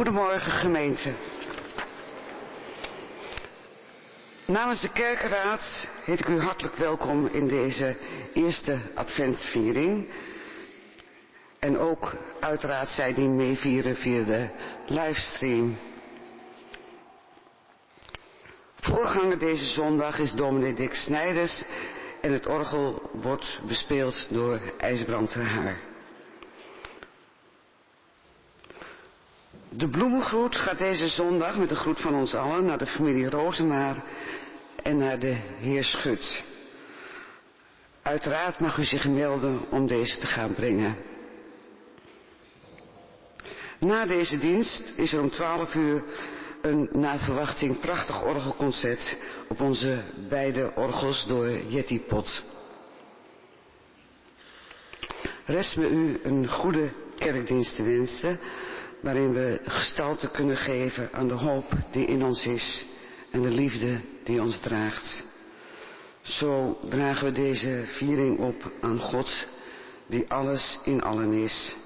Goedemorgen gemeente. Namens de kerkenraad heet ik u hartelijk welkom in deze eerste adventviering. En ook uiteraard zij die meevieren via de livestream. Voorganger deze zondag is dominee Dick Snijders en het orgel wordt bespeeld door IJsbrand Haar. De bloemengroet gaat deze zondag met de groet van ons allen naar de familie Rozenaar en naar de heer Schut. Uiteraard mag u zich melden om deze te gaan brengen. Na deze dienst is er om 12 uur een naar verwachting prachtig orgelconcert op onze beide orgels door Jetty Pot. Rest me u een goede kerkdienst te wensen, waarin we gestalte kunnen geven aan de hoop die in ons is en de liefde die ons draagt. Zo dragen we deze viering op aan God, die alles in allen is.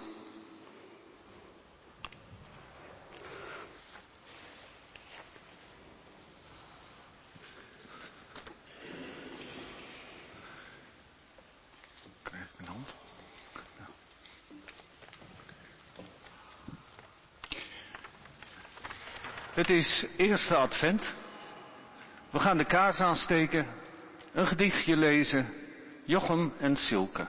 Het is eerste advent. We gaan de kaars aansteken, een gedichtje lezen, Jochem en Silke.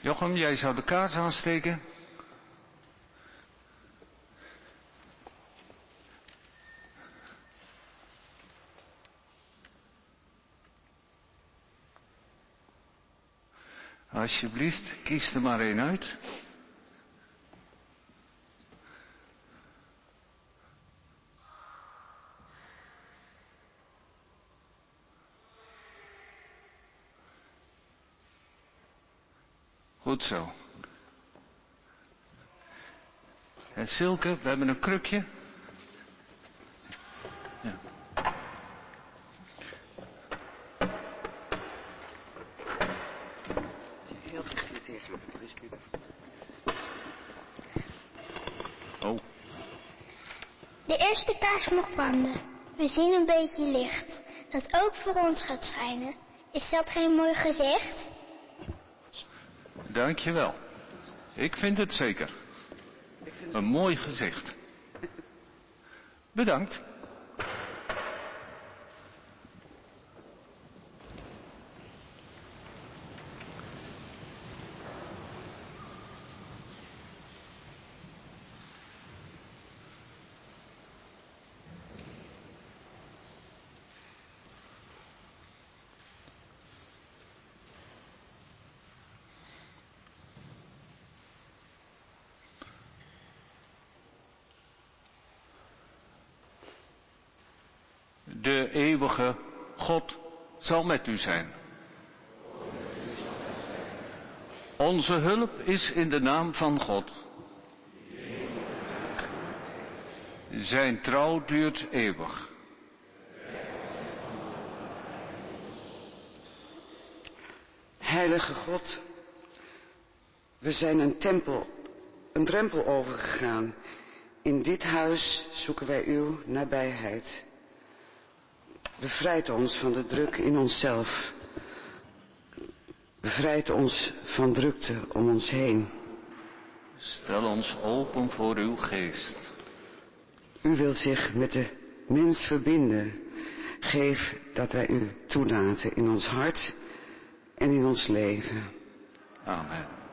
Jochem, jij zou de kaars aansteken. Alsjeblieft, kies er maar één uit. Goed zo. En Silke, we hebben een krukje. Ja. Heel dicht hier tegen de Oh, De eerste kaars mag branden. We zien een beetje licht, dat ook voor ons gaat schijnen. Is dat geen mooi gezicht? dankjewel. Ik vind het zeker. Een mooi gezicht. Bedankt. De God zal met u zijn. Onze hulp is in de naam van God. Zijn trouw duurt eeuwig. Heilige God, we zijn een tempel, een drempel overgegaan. In dit huis zoeken wij uw nabijheid. Bevrijd ons van de druk in onszelf. Bevrijd ons van drukte om ons heen. Stel ons open voor uw geest. U wilt zich met de mens verbinden. Geef dat wij u toelaten in ons hart en in ons leven. Amen.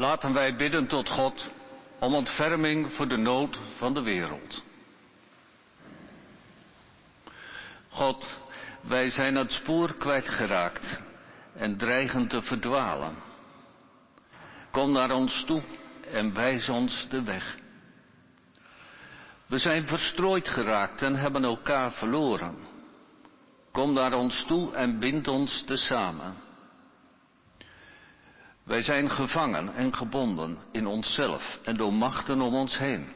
Laten wij bidden tot God om ontferming voor de nood van de wereld. God, wij zijn het spoor kwijtgeraakt en dreigen te verdwalen. Kom naar ons toe en wijs ons de weg. We zijn verstrooid geraakt en hebben elkaar verloren. Kom naar ons toe en bind ons tezamen. Wij zijn gevangen en gebonden in onszelf en door machten om ons heen.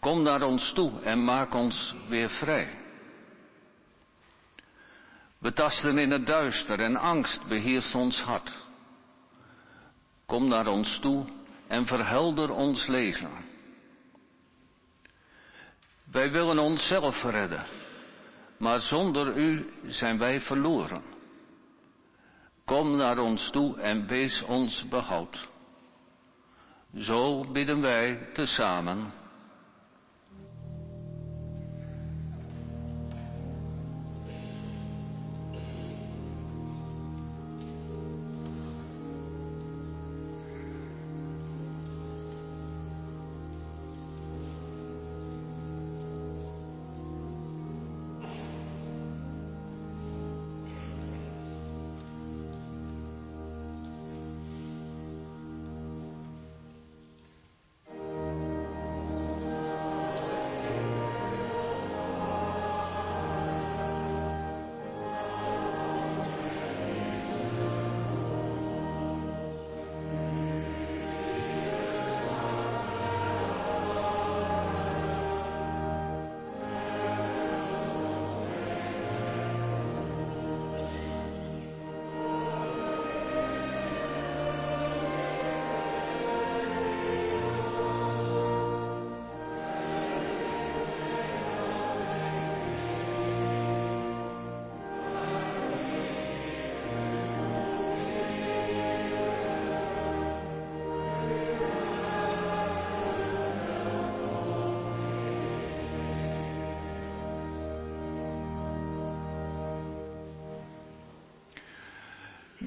Kom naar ons toe en maak ons weer vrij. We tasten in het duister en angst beheerst ons hart. Kom naar ons toe en verhelder ons leven. Wij willen onszelf redden, maar zonder u zijn wij verloren. Kom naar ons toe en wees ons behoud. Zo bidden wij tezamen.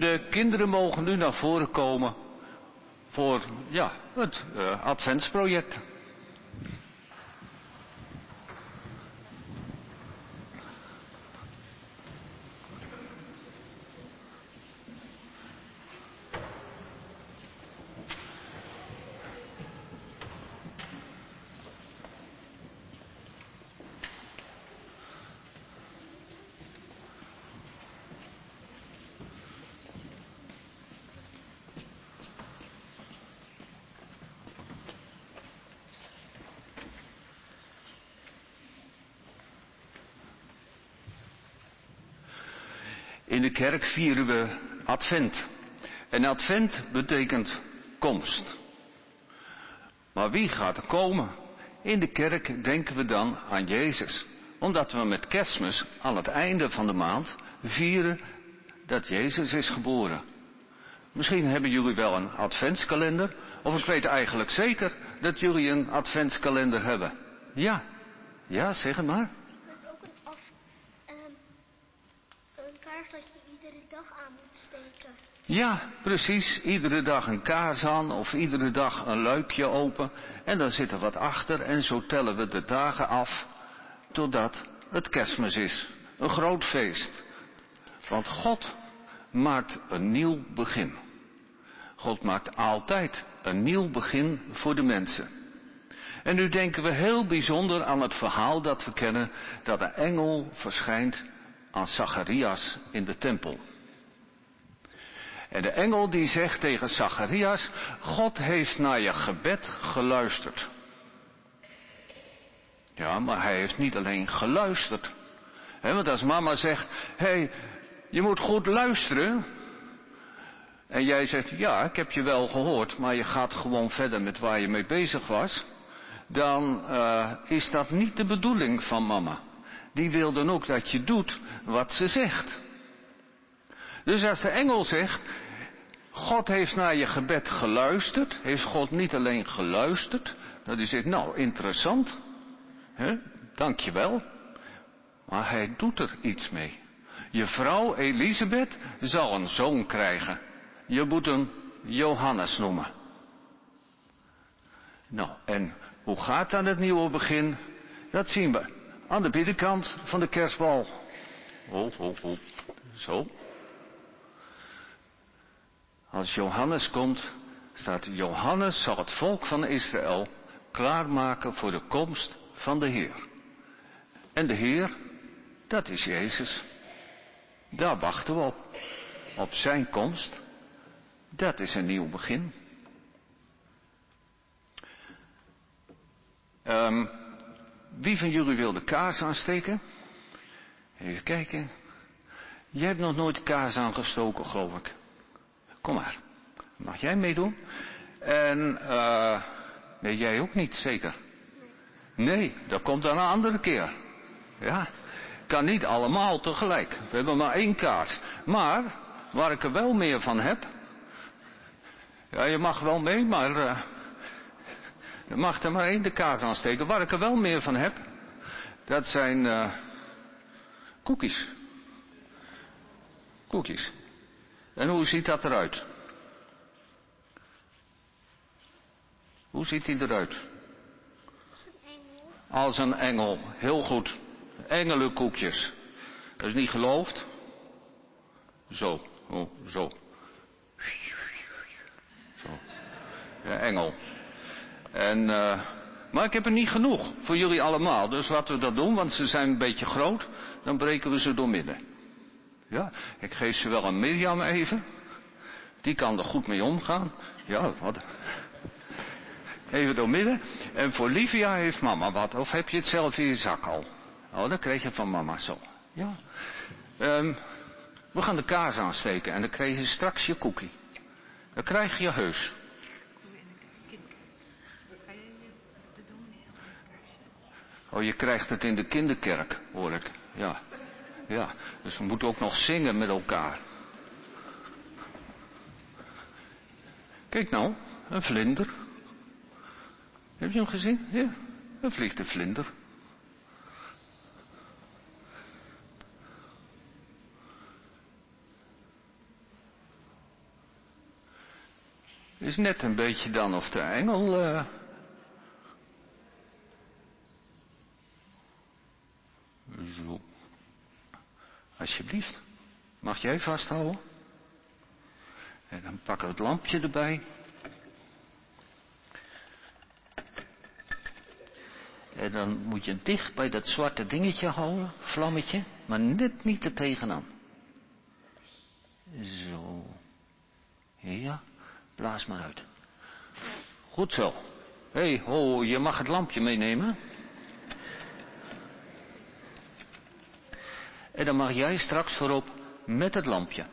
De kinderen mogen nu naar voren komen voor ja, het uh, adventsproject. Kerk vieren we Advent. En Advent betekent komst. Maar wie gaat er komen? In de kerk denken we dan aan Jezus. Omdat we met kerstmis aan het einde van de maand vieren dat Jezus is geboren. Misschien hebben jullie wel een adventskalender. Of ik weet eigenlijk zeker dat jullie een adventskalender hebben. Ja, ja, zeg het maar. Ja, precies. Iedere dag een kaars aan of iedere dag een luikje open. En dan zit er wat achter en zo tellen we de dagen af totdat het kerstmis is. Een groot feest. Want God maakt een nieuw begin. God maakt altijd een nieuw begin voor de mensen. En nu denken we heel bijzonder aan het verhaal dat we kennen dat een engel verschijnt aan Zacharias in de tempel. En de engel die zegt tegen Zacharias, God heeft naar je gebed geluisterd. Ja, maar hij heeft niet alleen geluisterd. He, want als mama zegt, hé, hey, je moet goed luisteren. En jij zegt, ja, ik heb je wel gehoord, maar je gaat gewoon verder met waar je mee bezig was. Dan uh, is dat niet de bedoeling van mama. Die wil dan ook dat je doet wat ze zegt. Dus als de engel zegt, God heeft naar je gebed geluisterd, heeft God niet alleen geluisterd, dat is zegt, nou interessant, hè, dankjewel, maar hij doet er iets mee. Je vrouw Elisabeth zal een zoon krijgen. Je moet hem Johannes noemen. Nou, en hoe gaat dan het nieuwe begin? Dat zien we aan de binnenkant van de kerstbal. Oh, oh, oh. Zo. Als Johannes komt, staat Johannes zal het volk van Israël klaarmaken voor de komst van de Heer. En de Heer, dat is Jezus. Daar wachten we op. Op zijn komst. Dat is een nieuw begin. Um, wie van jullie wil de kaars aansteken? Even kijken. Jij hebt nog nooit kaars aangestoken, geloof ik. Kom maar. Mag jij meedoen? En, uh, nee, jij ook niet, zeker? Nee, dat komt dan een andere keer. Ja, kan niet allemaal tegelijk. We hebben maar één kaars. Maar, waar ik er wel meer van heb. Ja, je mag wel mee, maar. Uh, je mag er maar één de kaars aansteken. Waar ik er wel meer van heb. Dat zijn. Uh, koekjes. Koekjes. En hoe ziet dat eruit? Hoe ziet hij eruit? Als een engel. Als een engel. Heel goed. Engelenkoekjes. Dat is niet geloofd. Zo. Oh, zo. Zo. Ja, engel. En, uh, maar ik heb er niet genoeg voor jullie allemaal. Dus laten we dat doen, want ze zijn een beetje groot. Dan breken we ze door midden. Ja, ik geef ze wel aan Mirjam even. Die kan er goed mee omgaan. Ja, wat. Even door midden. En voor Livia heeft mama wat. Of heb je het zelf in je zak al? Oh, dat kreeg je van mama zo. Ja. Um, we gaan de kaas aansteken en dan krijg je straks je koekie. Dan krijg je heus. Oh, je krijgt het in de kinderkerk, hoor ik. Ja. Ja, dus we moeten ook nog zingen met elkaar. Kijk nou, een vlinder. Heb je hem gezien? Ja, er vliegt een vlinder. Is net een beetje dan of de engel. Uh... Zo. Alsjeblieft. Mag jij vasthouden? En dan pakken we het lampje erbij. En dan moet je dicht bij dat zwarte dingetje houden, vlammetje, maar net niet er tegenaan. Zo. Ja, blaas maar uit. Goed zo. Hé, hey, ho, je mag het lampje meenemen. En dan mag jij straks voorop met het lampje.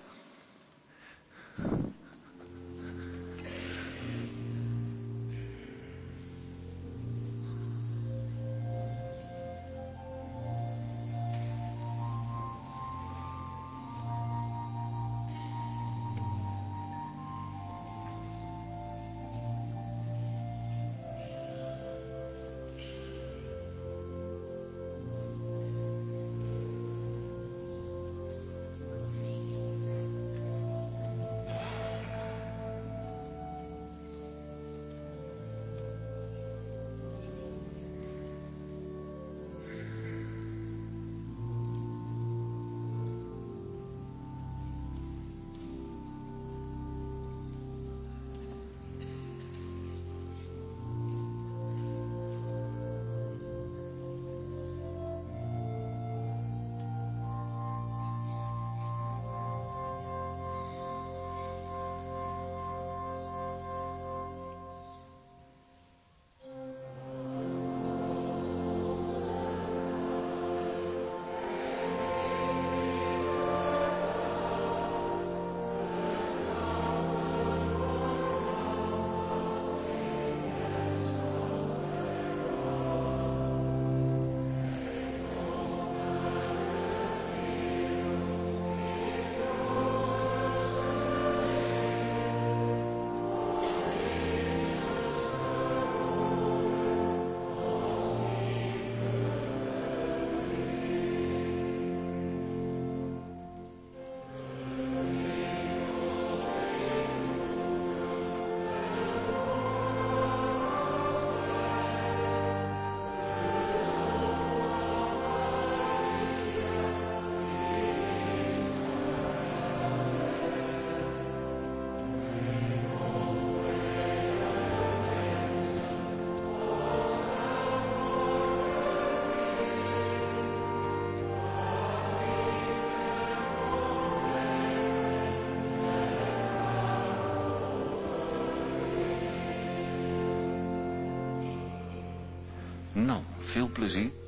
Veel plezier.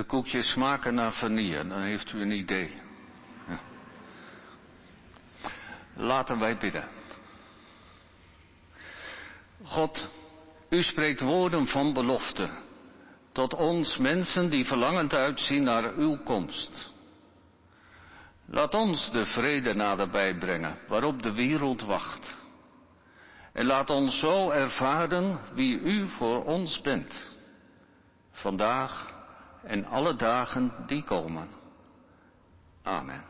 De koekjes smaken naar vanille, dan heeft u een idee. Ja. Laten wij bidden. God, u spreekt woorden van belofte tot ons mensen die verlangend uitzien naar uw komst. Laat ons de vrede naderbij brengen waarop de wereld wacht. En laat ons zo ervaren wie u voor ons bent. Vandaag en alle dagen die komen. Amen.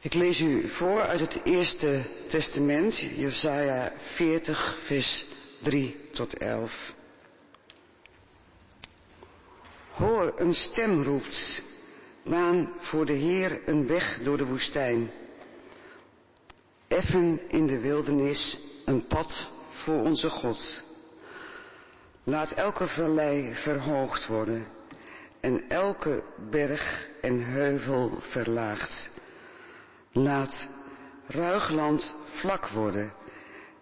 Ik lees u voor uit het Eerste Testament, Jesaja 40, vers 3 tot 11. Een stem roept, baan voor de Heer een weg door de woestijn. Effen in de wildernis een pad voor onze God. Laat elke vallei verhoogd worden en elke berg en heuvel verlaagd. Laat ruigland vlak worden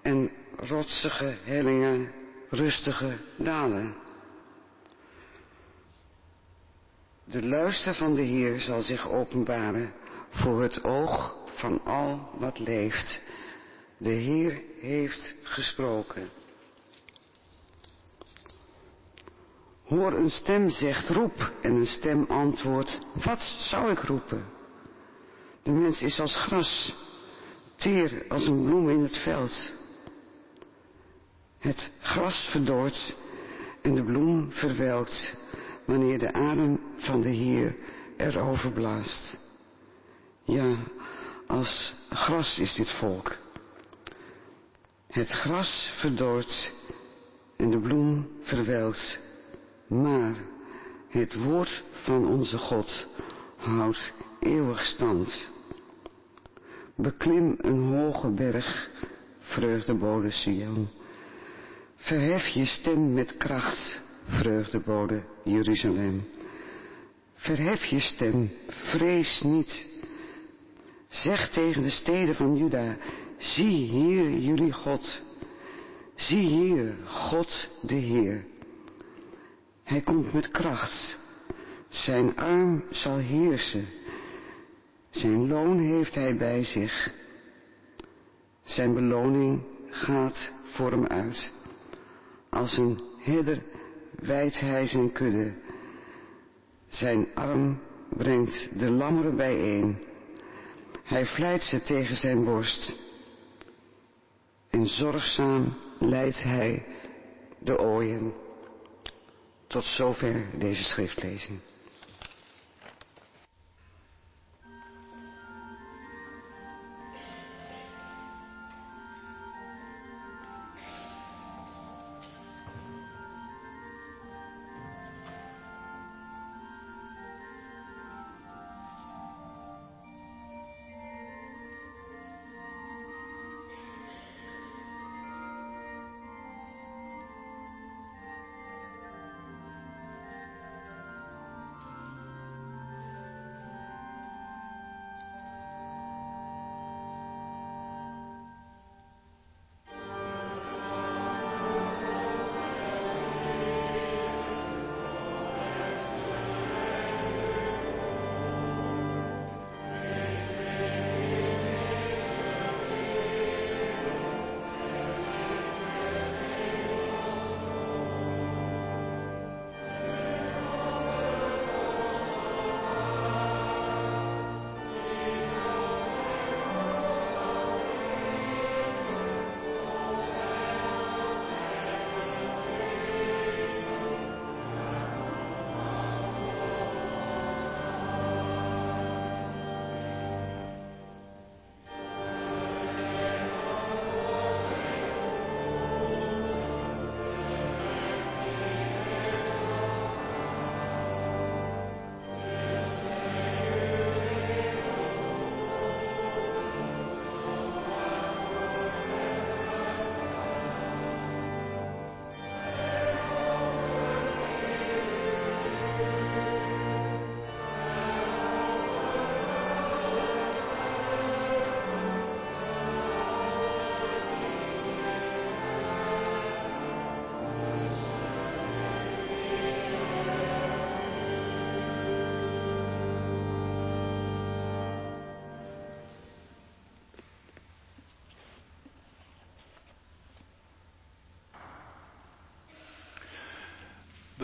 en rotsige hellingen rustige dalen. De luister van de Heer zal zich openbaren voor het oog van al wat leeft. De Heer heeft gesproken. Hoor een stem zegt roep en een stem antwoordt, wat zou ik roepen? De mens is als gras, teer als een bloem in het veld. Het gras verdort en de bloem verwelkt wanneer de adem van de Heer erover blaast. Ja, als gras is dit volk. Het gras verdort en de bloem verwelkt, maar het woord van onze God houdt eeuwig stand. Beklim een hoge berg, vreugdebode Sion. Verhef je stem met kracht, vreugdebode Jeruzalem. Verhef je stem, vrees niet. Zeg tegen de steden van Juda, zie hier jullie God. Zie hier, God de Heer. Hij komt met kracht. Zijn arm zal heersen. Zijn loon heeft hij bij zich. Zijn beloning gaat voor hem uit. Als een herder wijdt hij zijn kudde. Zijn arm brengt de lammeren bijeen. Hij vlijt ze tegen zijn borst. En zorgzaam leidt hij de ooien. Tot zover deze schriftlezing.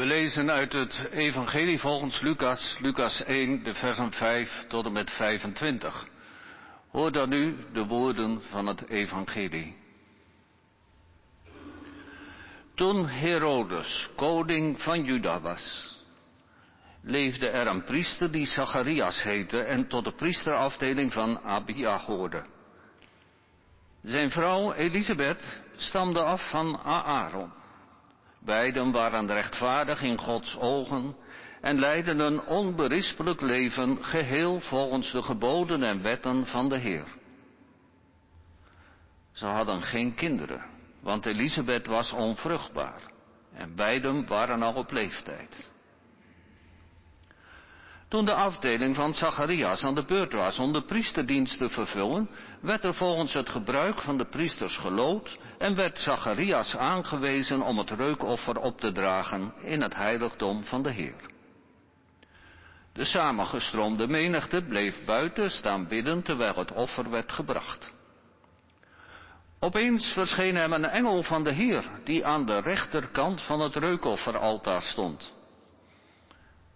We lezen uit het Evangelie volgens Lucas, Lucas 1, de versen 5 tot en met 25. Hoor dan nu de woorden van het Evangelie. Toen Herodes koning van Juda was, leefde er een priester die Zacharias heette en tot de priesterafdeling van Abia hoorde. Zijn vrouw Elisabeth stamde af van Aaron. Beiden waren rechtvaardig in Gods ogen en leidden een onberispelijk leven geheel volgens de geboden en wetten van de Heer. Ze hadden geen kinderen, want Elisabeth was onvruchtbaar en beiden waren al op leeftijd. Toen de afdeling van Zacharias aan de beurt was om de priesterdienst te vervullen, werd er volgens het gebruik van de priesters gelood en werd Zacharias aangewezen om het reukoffer op te dragen in het heiligdom van de Heer. De samengestroomde menigte bleef buiten staan bidden terwijl het offer werd gebracht. Opeens verscheen hem een engel van de Heer, die aan de rechterkant van het reukofferaltaar stond.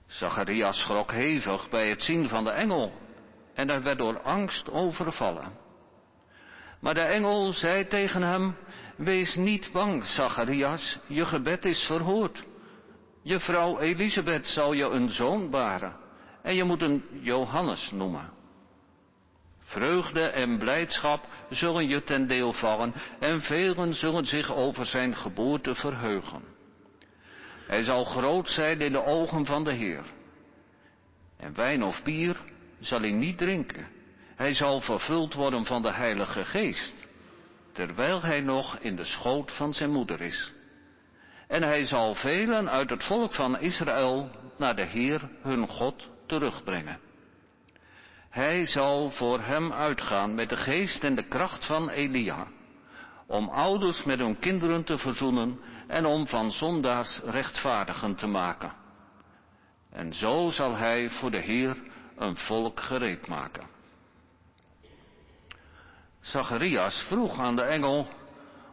Zacharias schrok hevig bij het zien van de engel en hij werd door angst overvallen. Maar de engel zei tegen hem, wees niet bang, Zacharias, je gebed is verhoord. Je vrouw Elisabeth zal je een zoon baren en je moet hem Johannes noemen. Vreugde en blijdschap zullen je ten deel vallen en velen zullen zich over zijn geboorte verheugen. Hij zal groot zijn in de ogen van de Heer. En wijn of bier zal hij niet drinken. Hij zal vervuld worden van de Heilige Geest, terwijl hij nog in de schoot van zijn moeder is. En hij zal velen uit het volk van Israël naar de Heer hun God terugbrengen. Hij zal voor hem uitgaan met de geest en de kracht van Elia, om ouders met hun kinderen te verzoenen en om van zondaars rechtvaardigen te maken. En zo zal hij voor de Heer een volk gereed maken. Zacharias vroeg aan de engel,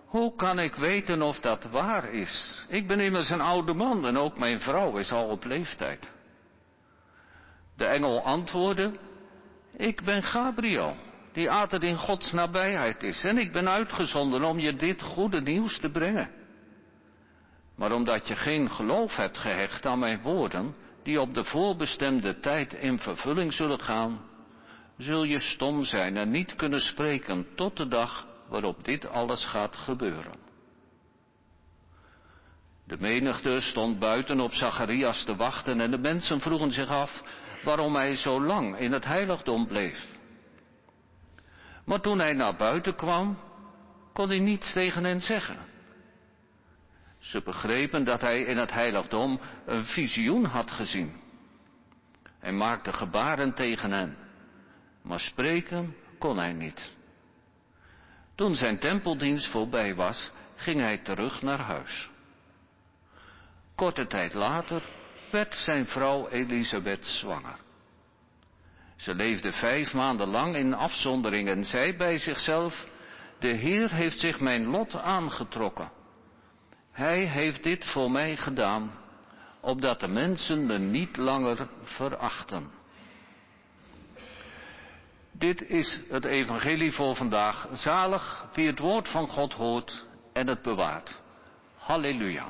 hoe kan ik weten of dat waar is? Ik ben immers een oude man en ook mijn vrouw is al op leeftijd. De engel antwoordde, ik ben Gabriel, die altijd in Gods nabijheid is en ik ben uitgezonden om je dit goede nieuws te brengen. Maar omdat je geen geloof hebt gehecht aan mijn woorden, die op de voorbestemde tijd in vervulling zullen gaan, zul je stom zijn en niet kunnen spreken tot de dag waarop dit alles gaat gebeuren. De menigte stond buiten op Zacharias te wachten en de mensen vroegen zich af waarom hij zo lang in het heiligdom bleef. Maar toen hij naar buiten kwam, kon hij niets tegen hen zeggen. Ze begrepen dat hij in het heiligdom een visioen had gezien. Hij maakte gebaren tegen hen, maar spreken kon hij niet. Toen zijn tempeldienst voorbij was, ging hij terug naar huis. Korte tijd later werd zijn vrouw Elisabeth zwanger. Ze leefde vijf maanden lang in afzondering en zei bij zichzelf, de Heer heeft zich mijn lot aangetrokken. Hij heeft dit voor mij gedaan, opdat de mensen me niet langer verachten. Dit is het evangelie voor vandaag. Zalig wie het woord van God hoort en het bewaart. Halleluja.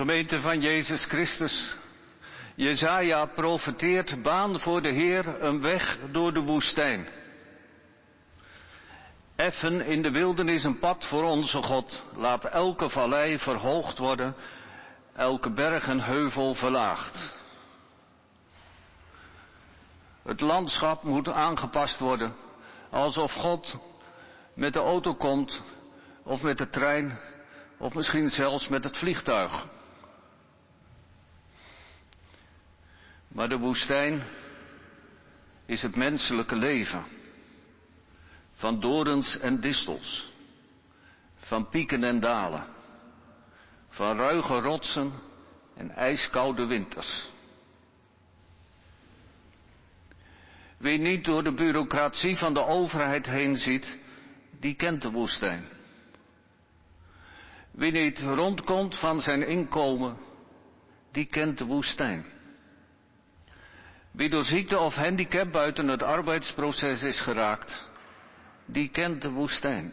Gemeente van Jezus Christus. Jezaja profeteert baan voor de Heer een weg door de woestijn. Effen in de wildernis een pad voor onze God. Laat elke vallei verhoogd worden, elke berg en heuvel verlaagd. Het landschap moet aangepast worden, alsof God met de auto komt, of met de trein, of misschien zelfs met het vliegtuig. Maar de woestijn is het menselijke leven. Van dorens en distels. Van pieken en dalen. Van ruige rotsen en ijskoude winters. Wie niet door de bureaucratie van de overheid heen ziet, die kent de woestijn. Wie niet rondkomt van zijn inkomen, die kent de woestijn. Wie door ziekte of handicap buiten het arbeidsproces is geraakt, die kent de woestijn.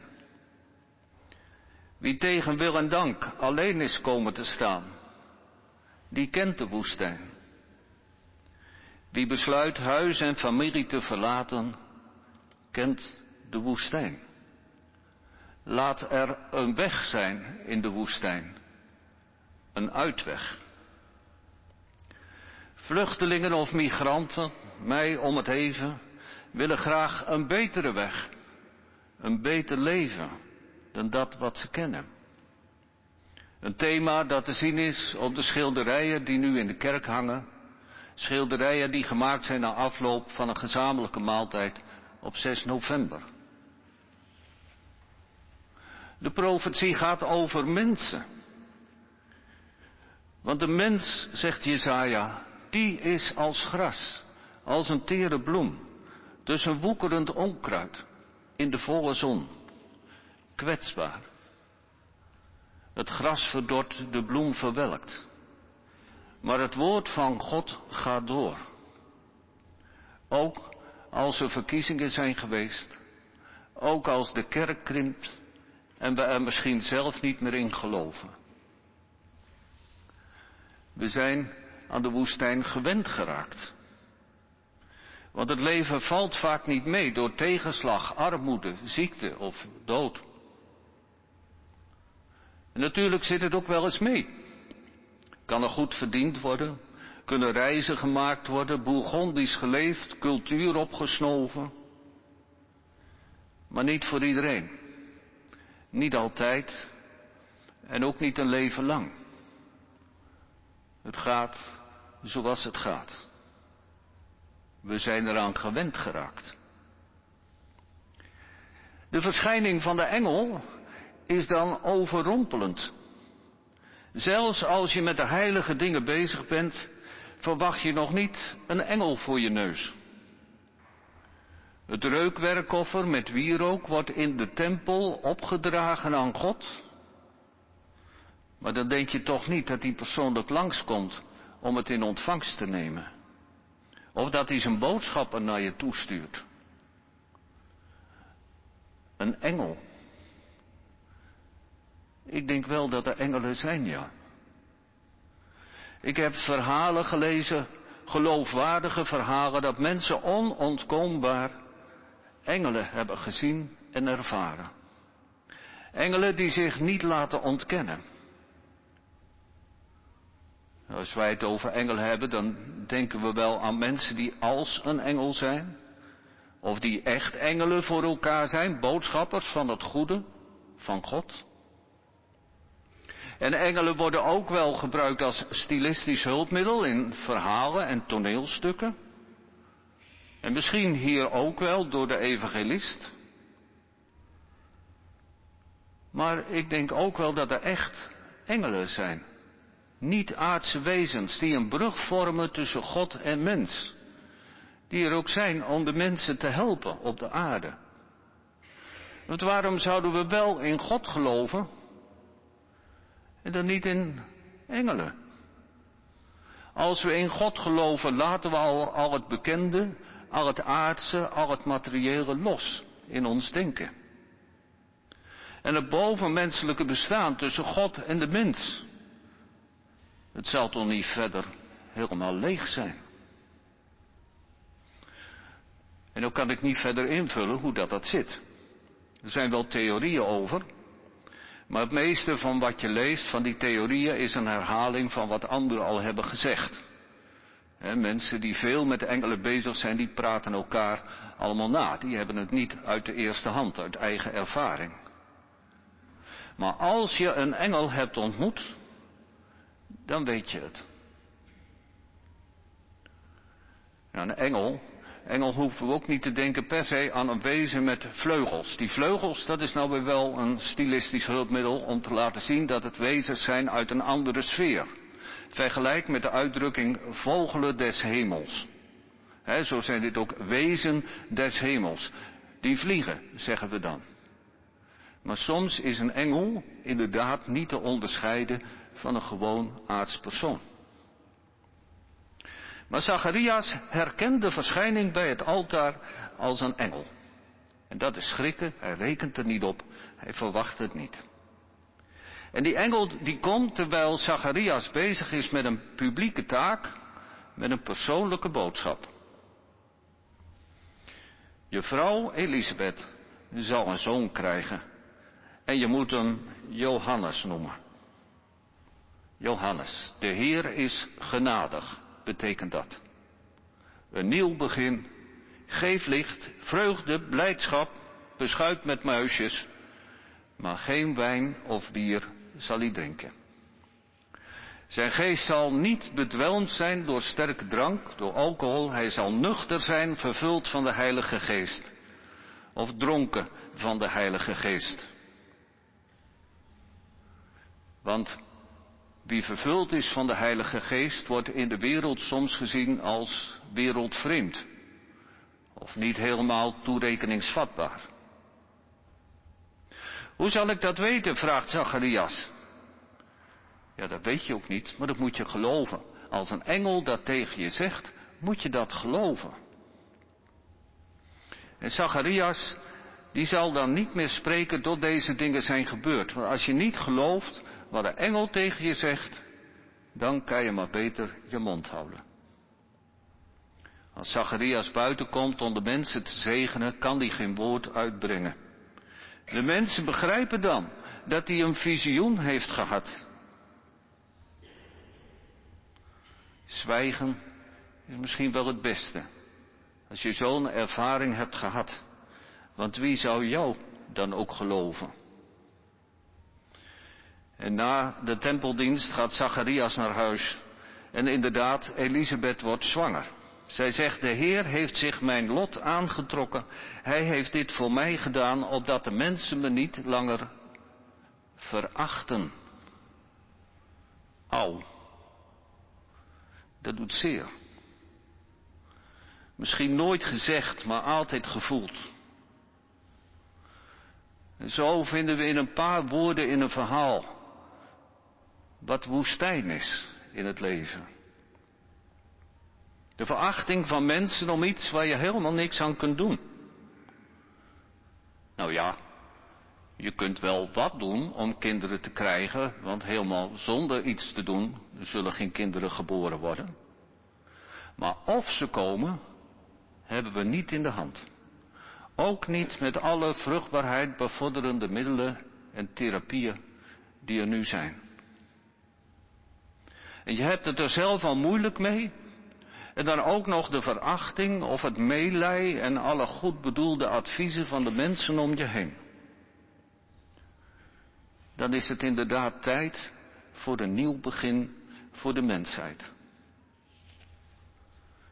Wie tegen wil en dank alleen is komen te staan, die kent de woestijn. Wie besluit huis en familie te verlaten, kent de woestijn. Laat er een weg zijn in de woestijn, een uitweg. Vluchtelingen of migranten, mij om het even, willen graag een betere weg, een beter leven dan dat wat ze kennen. Een thema dat te zien is op de schilderijen die nu in de kerk hangen. Schilderijen die gemaakt zijn na afloop van een gezamenlijke maaltijd op 6 november. De profetie gaat over mensen. Want de mens, zegt Jezaja, die is als gras, als een tere bloem, een woekerend onkruid in de volle zon, kwetsbaar. Het gras verdort, de bloem verwelkt. Maar het woord van God gaat door. Ook als er verkiezingen zijn geweest, ook als de kerk krimpt en we er misschien zelf niet meer in geloven. We zijn aan de woestijn gewend geraakt. Want het leven valt vaak niet mee door tegenslag, armoede, ziekte of dood. En natuurlijk zit het ook wel eens mee. Kan er goed verdiend worden, kunnen reizen gemaakt worden, Bourgondisch geleefd, cultuur opgesnoven. Maar niet voor iedereen. Niet altijd en ook niet een leven lang. Het gaat zoals het gaat. We zijn eraan gewend geraakt. De verschijning van de engel is dan overrompelend. Zelfs als je met de heilige dingen bezig bent, verwacht je nog niet een engel voor je neus. Het reukwerkoffer met wierook wordt in de tempel opgedragen aan God. Maar dan denk je toch niet dat hij persoonlijk langskomt om het in ontvangst te nemen. Of dat hij zijn boodschappen naar je toestuurt. Een engel. Ik denk wel dat er engelen zijn, ja. Ik heb verhalen gelezen, geloofwaardige verhalen, dat mensen onontkoombaar engelen hebben gezien en ervaren. Engelen die zich niet laten ontkennen. Als wij het over engelen hebben, dan denken we wel aan mensen die als een engel zijn. Of die echt engelen voor elkaar zijn, boodschappers van het goede van God. En engelen worden ook wel gebruikt als stilistisch hulpmiddel in verhalen en toneelstukken. En misschien hier ook wel door de evangelist. Maar ik denk ook wel dat er echt engelen zijn. Niet-aardse wezens die een brug vormen tussen God en mens. Die er ook zijn om de mensen te helpen op de aarde. Want waarom zouden we wel in God geloven en dan niet in engelen? Als we in God geloven, laten we al, het bekende, al het aardse, al het materiële los in ons denken. En het bovenmenselijke bestaan tussen God en de mens Het zal toch niet verder helemaal leeg zijn. En dan kan ik niet verder invullen hoe dat, dat zit. Er zijn wel theorieën over, maar het meeste van wat je leest van die theorieën is een herhaling van wat anderen al hebben gezegd. mensen die veel met engelen bezig zijn, die praten elkaar allemaal na. Die hebben het niet uit de eerste hand, uit eigen ervaring. Maar als je een engel hebt ontmoet, dan weet je het. Nou, een engel, engel hoeven we ook niet te denken per se aan een wezen met vleugels. Die vleugels, dat is nou weer wel een stilistisch hulpmiddel om te laten zien dat het wezens zijn uit een andere sfeer. Vergelijk met de uitdrukking vogelen des hemels. zo zijn dit ook wezen des hemels. Die vliegen, zeggen we dan. Maar soms is een engel inderdaad niet te onderscheiden van een gewoon aards persoon. Maar Zacharias herkent de verschijning bij het altaar als een engel. En dat is schrikken, hij rekent er niet op, hij verwacht het niet. En die engel die komt terwijl Zacharias bezig is met een publieke taak, met een persoonlijke boodschap. Je vrouw Elisabeth zal een zoon krijgen en je moet hem Johannes noemen. Johannes, de Heer is genadig betekent dat. Een nieuw begin. Geef licht, vreugde, blijdschap, beschuit met muisjes. Maar geen wijn of bier zal hij drinken. Zijn geest zal niet bedwelmd zijn door sterke drank, door alcohol. Hij zal nuchter zijn, vervuld van de Heilige Geest. Of dronken van de Heilige Geest. Want wie vervuld is van de Heilige Geest wordt in de wereld soms gezien als wereldvreemd. Of niet helemaal toerekeningsvatbaar. Hoe zal ik dat weten? vraagt Zacharias. Ja, dat weet je ook niet, maar dat moet je geloven. Als een engel dat tegen je zegt, moet je dat geloven. En Zacharias, die zal dan niet meer spreken tot deze dingen zijn gebeurd. Want als je niet gelooft, wat de engel tegen je zegt, dan kan je maar beter je mond houden. Als Zacharias buiten komt om de mensen te zegenen, kan hij geen woord uitbrengen. De mensen begrijpen dan dat hij een visioen heeft gehad. Zwijgen is misschien wel het beste. Als je zo'n ervaring hebt gehad. Want wie zou jou dan ook geloven? En na de tempeldienst gaat Zacharias naar huis. En inderdaad, Elisabeth wordt zwanger. Zij zegt, de Heer heeft zich mijn lot aangetrokken. Hij heeft dit voor mij gedaan, opdat de mensen me niet langer verachten. Au. Dat doet zeer. Misschien nooit gezegd, maar altijd gevoeld. En zo vinden we in een paar woorden in een verhaal wat woestijn is in het leven. De verachting van mensen om iets waar je helemaal niks aan kunt doen. Nou ja, je kunt wel wat doen om kinderen te krijgen, want helemaal zonder iets te doen zullen geen kinderen geboren worden. Maar of ze komen, hebben we niet in de hand. Ook niet met alle vruchtbaarheid bevorderende middelen en therapieën die er nu zijn. En je hebt het er zelf al moeilijk mee. En dan ook nog de verachting of het meelij en alle goed bedoelde adviezen van de mensen om je heen. Dan is het inderdaad tijd voor een nieuw begin voor de mensheid.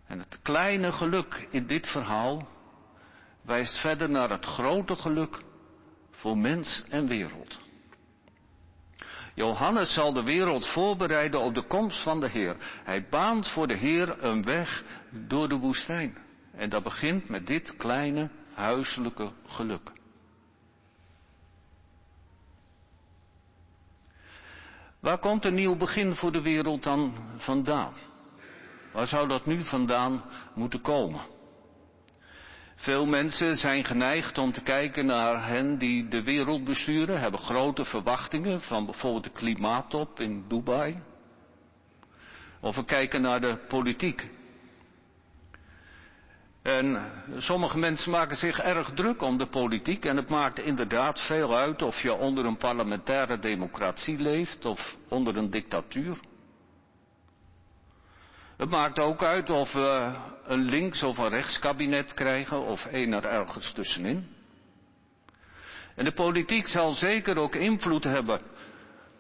En het kleine geluk in dit verhaal wijst verder naar het grote geluk voor mens en wereld. Johannes zal de wereld voorbereiden op de komst van de Heer. Hij baant voor de Heer een weg door de woestijn. En dat begint met dit kleine huiselijke geluk. Waar komt een nieuw begin voor de wereld dan vandaan? Waar zou dat nu vandaan moeten komen? Veel mensen zijn geneigd om te kijken naar hen die de wereld besturen, hebben grote verwachtingen van bijvoorbeeld de klimaattop in Dubai. Of we kijken naar de politiek. En sommige mensen maken zich erg druk om de politiek en het maakt inderdaad veel uit of je onder een parlementaire democratie leeft of onder een dictatuur. Het maakt ook uit of we een links- of een rechtskabinet krijgen of een er ergens tussenin. En de politiek zal zeker ook invloed hebben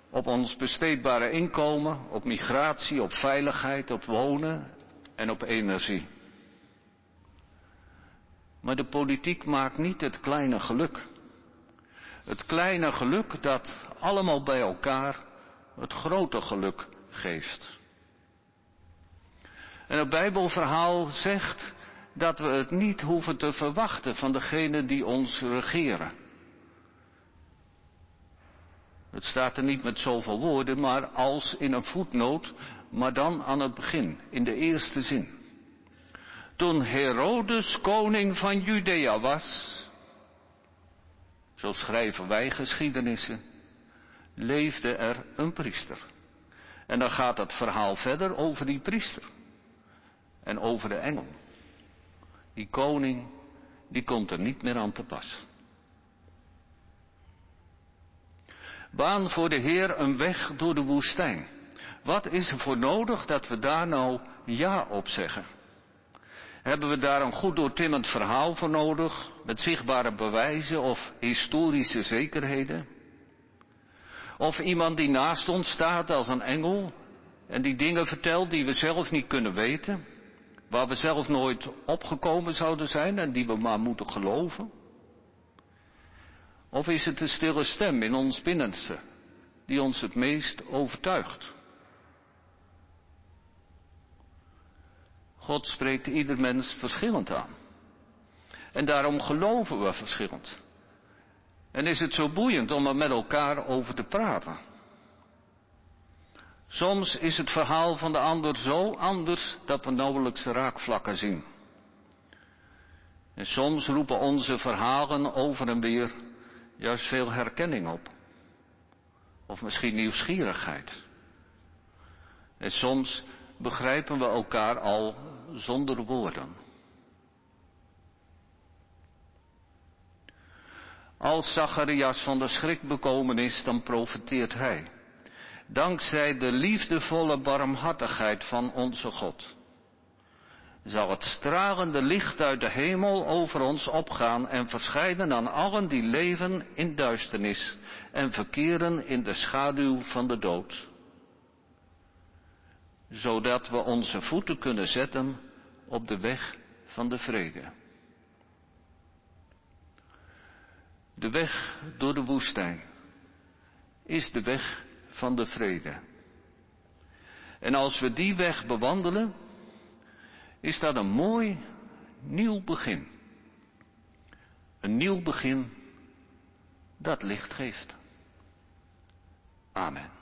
op ons besteedbare inkomen, op migratie, op veiligheid, op wonen en op energie. Maar de politiek maakt niet het kleine geluk. Het kleine geluk dat allemaal bij elkaar het grote geluk geeft. En het Bijbelverhaal zegt dat we het niet hoeven te verwachten van degenen die ons regeren. Het staat er niet met zoveel woorden, maar als in een voetnoot, maar dan aan het begin, in de eerste zin. Toen Herodes koning van Judea was, zo schrijven wij geschiedenissen, leefde er een priester. En dan gaat het verhaal verder over die priester en over de engel. Die koning, die komt er niet meer aan te pas. Baan voor de Heer een weg door de woestijn. Wat is er voor nodig dat we daar nou ja op zeggen? Hebben we daar een goed doortimmend verhaal voor nodig, met zichtbare bewijzen of historische zekerheden? Of iemand die naast ons staat als een engel en die dingen vertelt die we zelf niet kunnen weten? Waar we zelf nooit opgekomen zouden zijn en die we maar moeten geloven? Of is het de stille stem in ons binnenste die ons het meest overtuigt? God spreekt ieder mens verschillend aan. En daarom geloven we verschillend. En is het zo boeiend om er met elkaar over te praten. Soms is het verhaal van de ander zo anders dat we nauwelijks raakvlakken zien. En soms roepen onze verhalen over en weer juist veel herkenning op. Of misschien nieuwsgierigheid. En soms begrijpen we elkaar al zonder woorden. Als Zacharias van de schrik bekomen is, dan profeteert hij dankzij de liefdevolle barmhartigheid van onze God, zal het stralende licht uit de hemel over ons opgaan en verschijnen aan allen die leven in duisternis en verkeren in de schaduw van de dood, zodat we onze voeten kunnen zetten op de weg van de vrede. De weg door de woestijn is de weg van de vrede. En als we die weg bewandelen, is dat een mooi nieuw begin. Een nieuw begin dat licht geeft. Amen.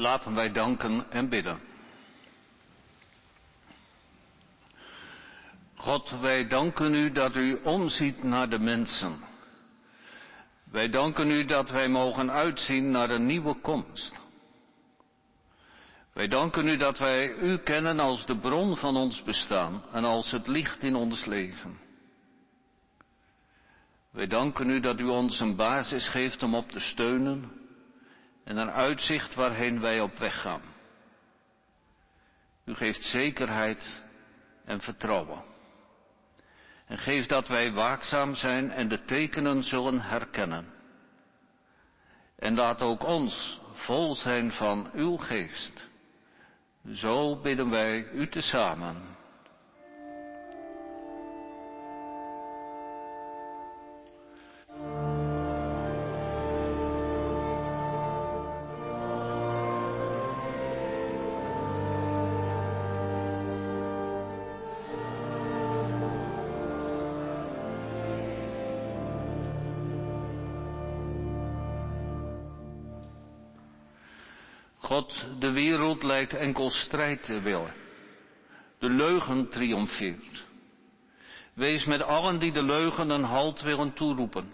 Laten wij danken en bidden. God, wij danken u dat u omziet naar de mensen. Wij danken u dat wij mogen uitzien naar een nieuwe komst. Wij danken u dat wij u kennen als de bron van ons bestaan en als het licht in ons leven. Wij danken u dat u ons een basis geeft om op te steunen en een uitzicht waarheen wij op weg gaan. U geeft zekerheid en vertrouwen. En geef dat wij waakzaam zijn en de tekenen zullen herkennen. En laat ook ons vol zijn van uw geest. Zo bidden wij u tezamen. De wereld lijkt enkel strijd te willen. De leugen triomfeert. Wees met allen die de leugen een halt willen toeroepen.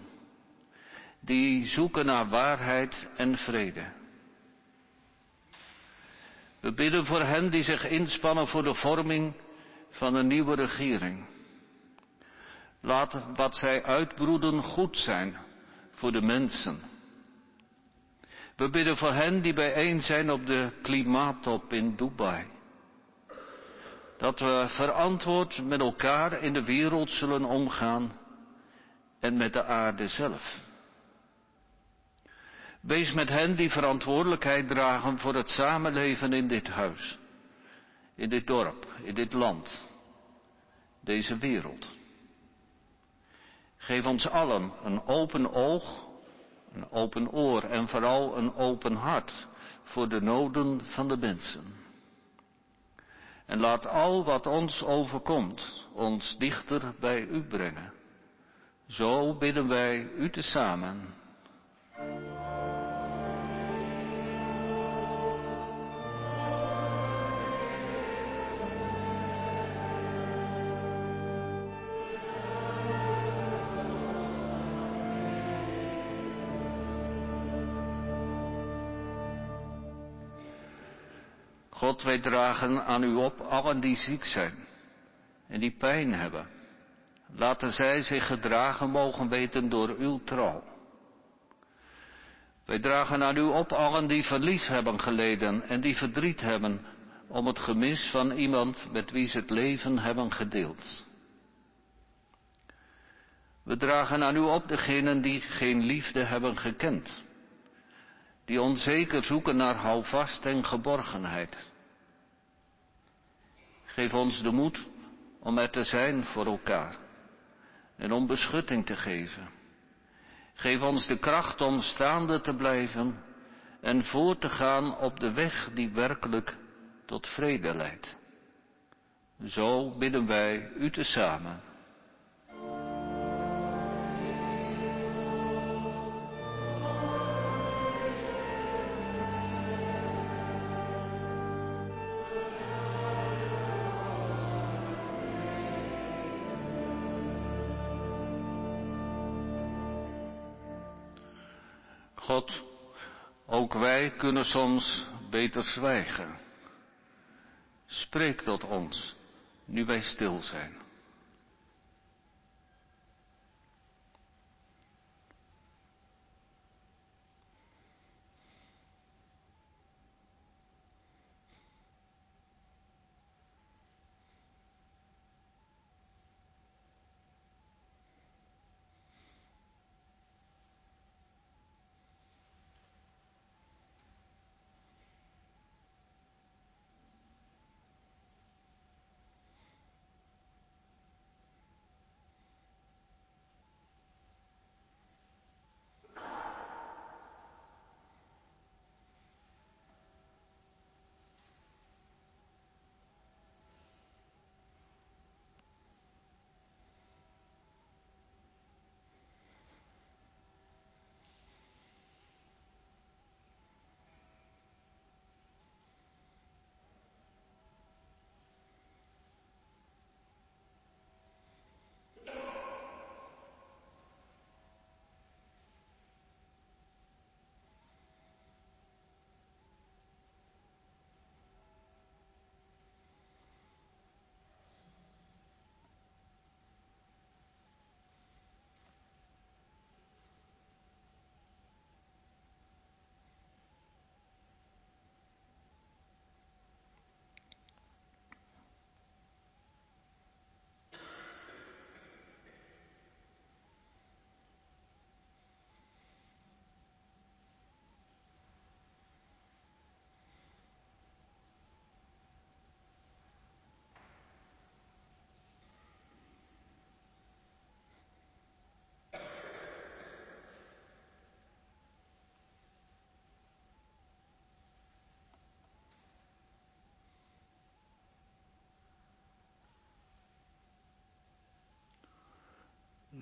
Die zoeken naar waarheid en vrede. We bidden voor hen die zich inspannen voor de vorming van een nieuwe regering. Laat wat zij uitbroeden goed zijn voor de mensen we bidden voor hen die bijeen zijn op de klimaattop in Dubai. Dat we verantwoord met elkaar in de wereld zullen omgaan en met de aarde zelf. Wees met hen die verantwoordelijkheid dragen voor het samenleven in dit huis, in dit dorp, in dit land, deze wereld. Geef ons allen een open oog een open oor en vooral een open hart voor de noden van de mensen. En laat al wat ons overkomt ons dichter bij u brengen. Zo bidden wij u tezamen. God, wij dragen aan u op allen die ziek zijn en die pijn hebben. Laten zij zich gedragen mogen weten door uw trouw. Wij dragen aan u op allen die verlies hebben geleden en die verdriet hebben om het gemis van iemand met wie ze het leven hebben gedeeld. We dragen aan u op degenen die geen liefde hebben gekend die onzeker zoeken naar houvast en geborgenheid. Geef ons de moed om er te zijn voor elkaar en om beschutting te geven. Geef ons de kracht om staande te blijven en voor te gaan op de weg die werkelijk tot vrede leidt. Zo bidden wij u tezamen. God, ook wij kunnen soms beter zwijgen. Spreek tot ons, nu wij stil zijn.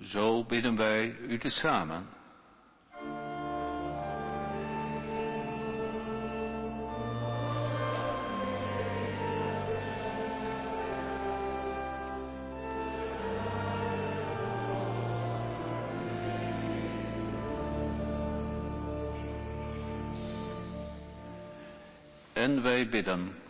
Zo bidden wij u te samen. En wij bidden.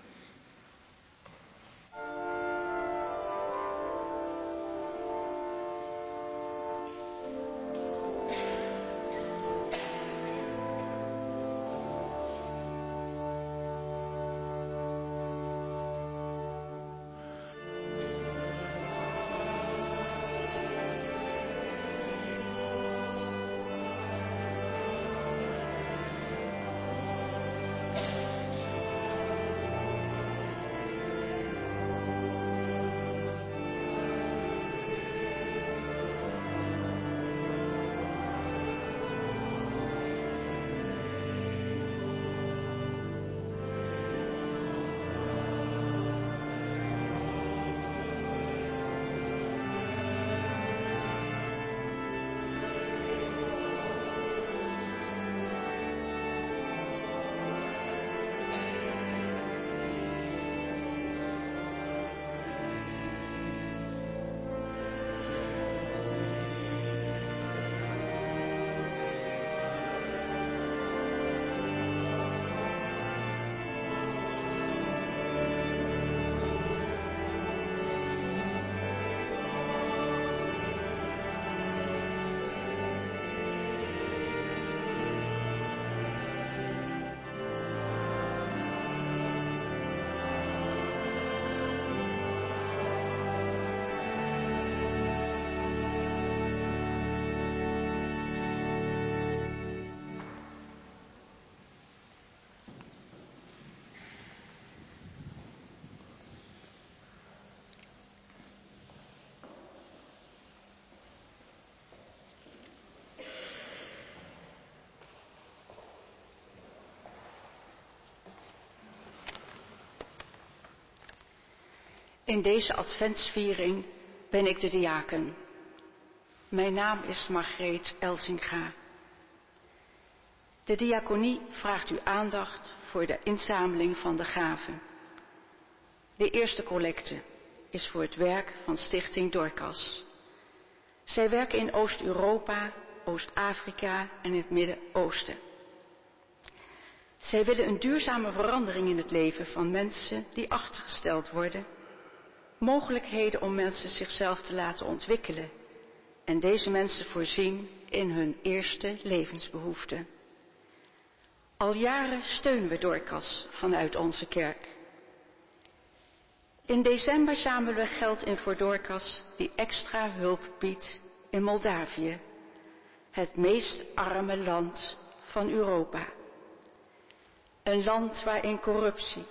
In deze adventsviering ben ik de diaken. Mijn naam is Margreet Elsinga. De diaconie vraagt uw aandacht voor de inzameling van de gaven. De eerste collecte is voor het werk van Stichting Dorcas. Zij werken in Oost-Europa, Oost-Afrika en het Midden-Oosten. Zij willen een duurzame verandering in het leven van mensen die achtergesteld worden mogelijkheden om mensen zichzelf te laten ontwikkelen en deze mensen voorzien in hun eerste levensbehoeften. Al jaren steunen we Dorcas vanuit onze kerk. In december zamelen we geld in voor Dorcas die extra hulp biedt in Moldavië, het meest arme land van Europa. Een land waarin corruptie,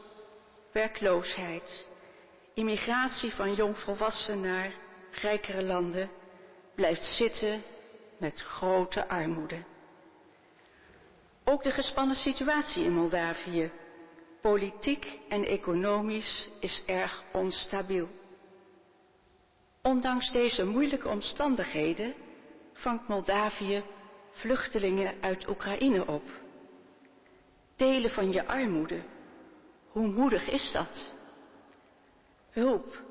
werkloosheid immigratie van jongvolwassenen naar rijkere landen blijft zitten met grote armoede. Ook de gespannen situatie in Moldavië, politiek en economisch, is erg onstabiel. Ondanks deze moeilijke omstandigheden vangt Moldavië vluchtelingen uit Oekraïne op. Delen van je armoede, hoe moedig is dat? Hulp.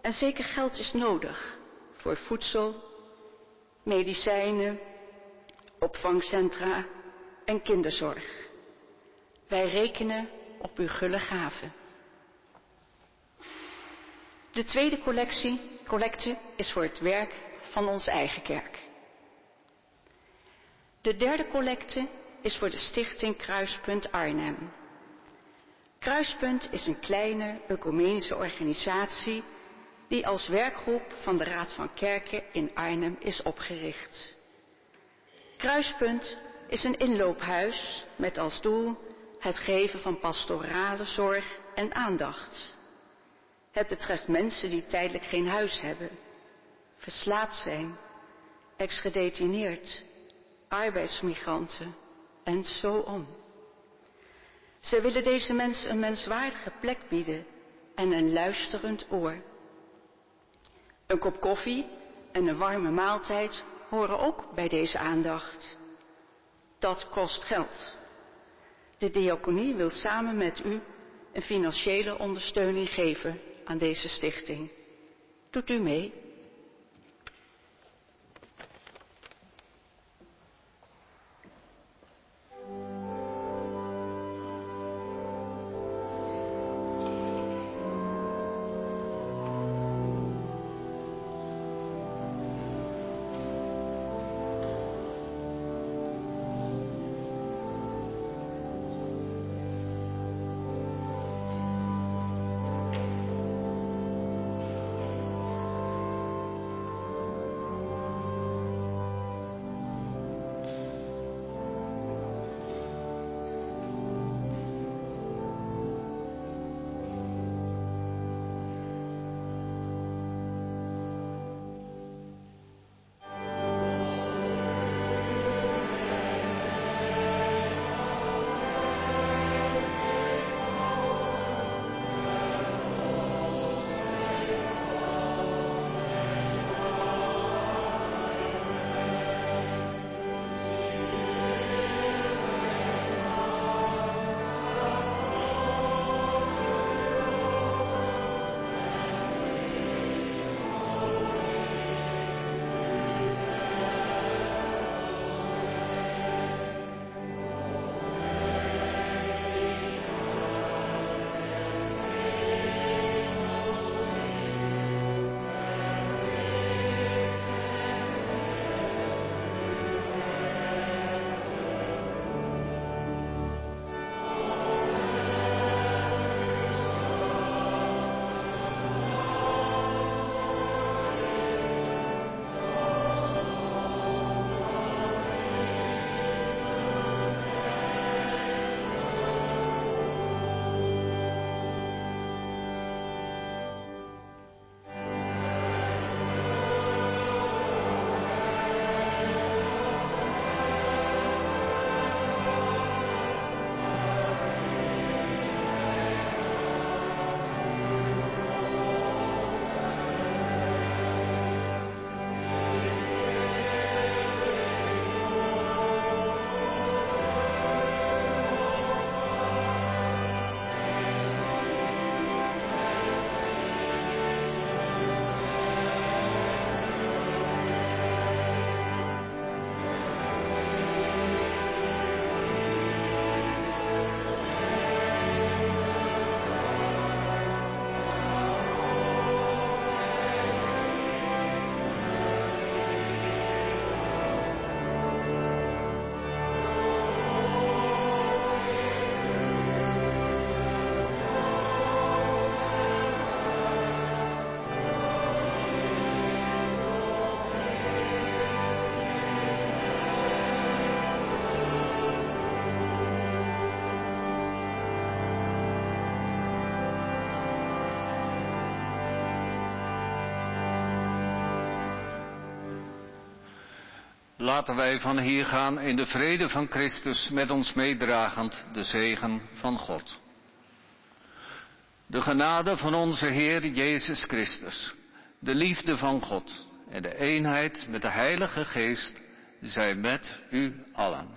En zeker geld is nodig voor voedsel, medicijnen, opvangcentra en kinderzorg. Wij rekenen op uw gulle gaven. De tweede collectie, collecte is voor het werk van onze eigen kerk. De derde collecte is voor de stichting Kruispunt Arnhem. Kruispunt is een kleine ecumenische organisatie die als werkgroep van de Raad van Kerken in Arnhem is opgericht. Kruispunt is een inloophuis met als doel het geven van pastorale zorg en aandacht. Het betreft mensen die tijdelijk geen huis hebben, verslaapt zijn, ex-gedetineerd, arbeidsmigranten en zo on. Ze willen deze mensen een menswaardige plek bieden en een luisterend oor. Een kop koffie en een warme maaltijd horen ook bij deze aandacht. Dat kost geld. De diaconie wil samen met u een financiële ondersteuning geven aan deze stichting. Doet u mee? Laten wij van hier gaan in de vrede van Christus met ons meedragend de zegen van God. De genade van onze Heer Jezus Christus, de liefde van God en de eenheid met de Heilige Geest zijn met u allen.